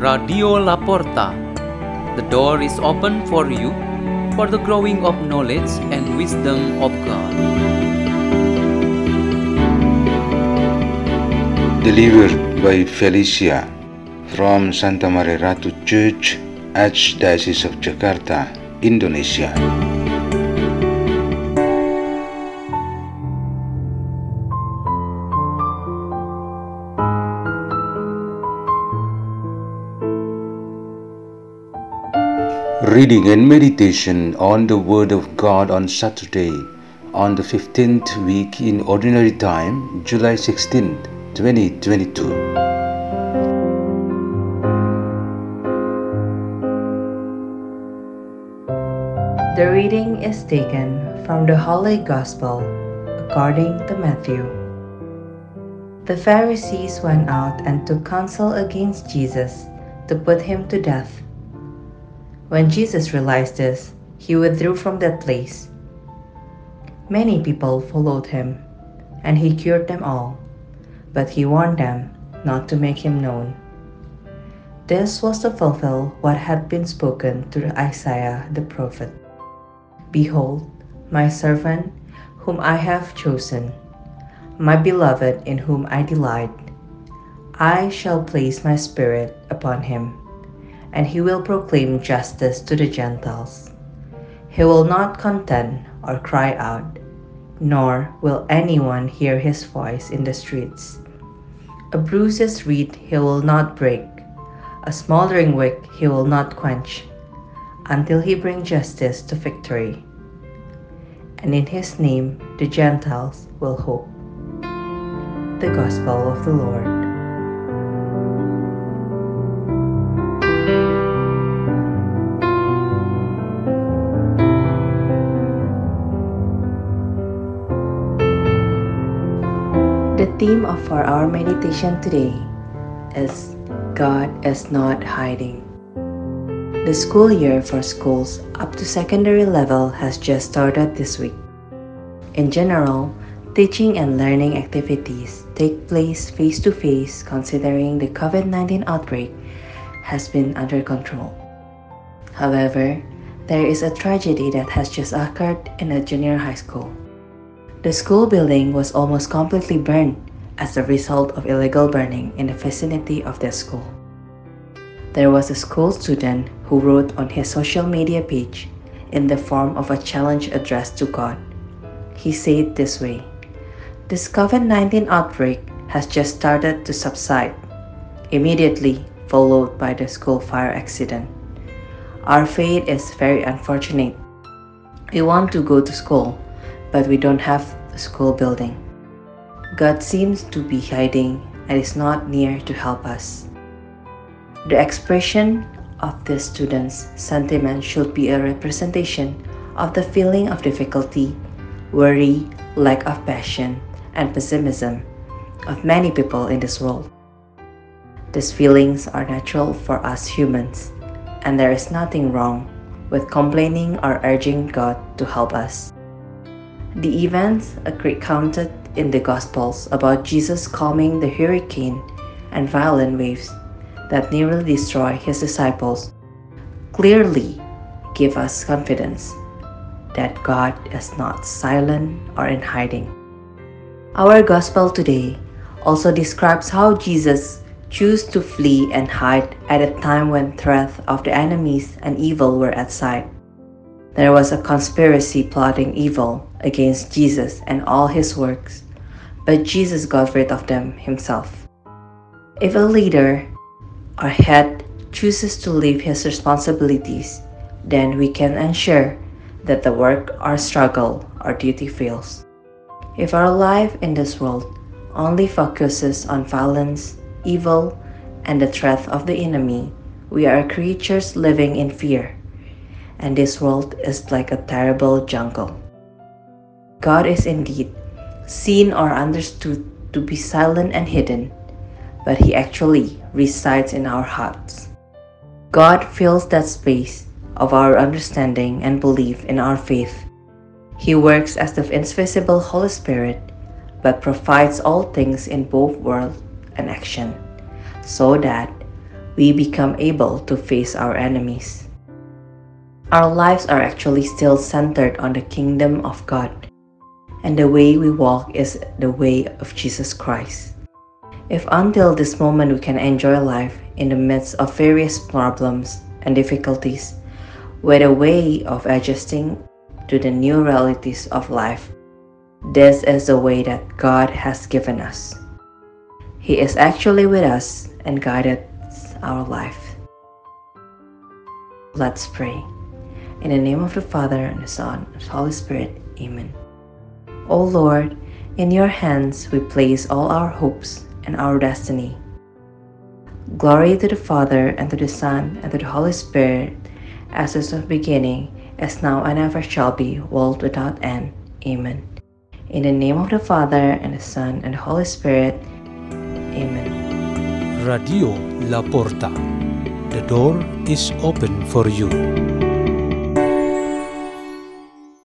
Radio Laporta. The door is open for you for the growing of knowledge and wisdom of God. Delivered by Felicia from Santa Maria Ratu Church, Archdiocese of Jakarta, Indonesia. Reading and meditation on the Word of God on Saturday, on the 15th week in Ordinary Time, July 16th, 2022. The reading is taken from the Holy Gospel according to Matthew. The Pharisees went out and took counsel against Jesus to put him to death. When Jesus realized this, he withdrew from that place. Many people followed him, and he cured them all, but he warned them not to make him known. This was to fulfill what had been spoken through Isaiah the prophet. Behold, my servant, whom I have chosen, my beloved, in whom I delight. I shall place my spirit upon him and he will proclaim justice to the Gentiles. He will not contend or cry out, nor will anyone hear his voice in the streets. A bruised reed he will not break, a smoldering wick he will not quench, until he bring justice to victory. And in his name the Gentiles will hope. The Gospel of the Lord. Theme of for our meditation today is God is not hiding. The school year for schools up to secondary level has just started this week. In general, teaching and learning activities take place face to face considering the COVID 19 outbreak has been under control. However, there is a tragedy that has just occurred in a junior high school. The school building was almost completely burned as a result of illegal burning in the vicinity of their school. There was a school student who wrote on his social media page in the form of a challenge addressed to God. He said this way This COVID 19 outbreak has just started to subside, immediately followed by the school fire accident. Our fate is very unfortunate. We want to go to school, but we don't have a school building. God seems to be hiding and is not near to help us. The expression of the student's sentiment should be a representation of the feeling of difficulty, worry, lack of passion, and pessimism of many people in this world. These feelings are natural for us humans, and there is nothing wrong with complaining or urging God to help us. The events recounted in the Gospels about Jesus calming the hurricane and violent waves that nearly destroy his disciples clearly give us confidence that God is not silent or in hiding. Our Gospel today also describes how Jesus chose to flee and hide at a time when threats of the enemies and evil were at sight. There was a conspiracy plotting evil against Jesus and all his works, but Jesus got rid of them himself. If a leader or head chooses to leave his responsibilities, then we can ensure that the work or struggle or duty fails. If our life in this world only focuses on violence, evil, and the threat of the enemy, we are creatures living in fear and this world is like a terrible jungle. God is indeed seen or understood to be silent and hidden, but He actually resides in our hearts. God fills that space of our understanding and belief in our faith. He works as the invisible Holy Spirit, but provides all things in both word and action, so that we become able to face our enemies. Our lives are actually still centered on the kingdom of God, and the way we walk is the way of Jesus Christ. If until this moment we can enjoy life in the midst of various problems and difficulties, with a way of adjusting to the new realities of life, this is the way that God has given us. He is actually with us and guided our life. Let's pray. In the name of the Father, and the Son, and the Holy Spirit. Amen. O Lord, in your hands we place all our hopes and our destiny. Glory to the Father, and to the Son, and to the Holy Spirit, as is of beginning, as now and ever shall be, world without end. Amen. In the name of the Father, and the Son, and the Holy Spirit. Amen. Radio La Porta. The door is open for you.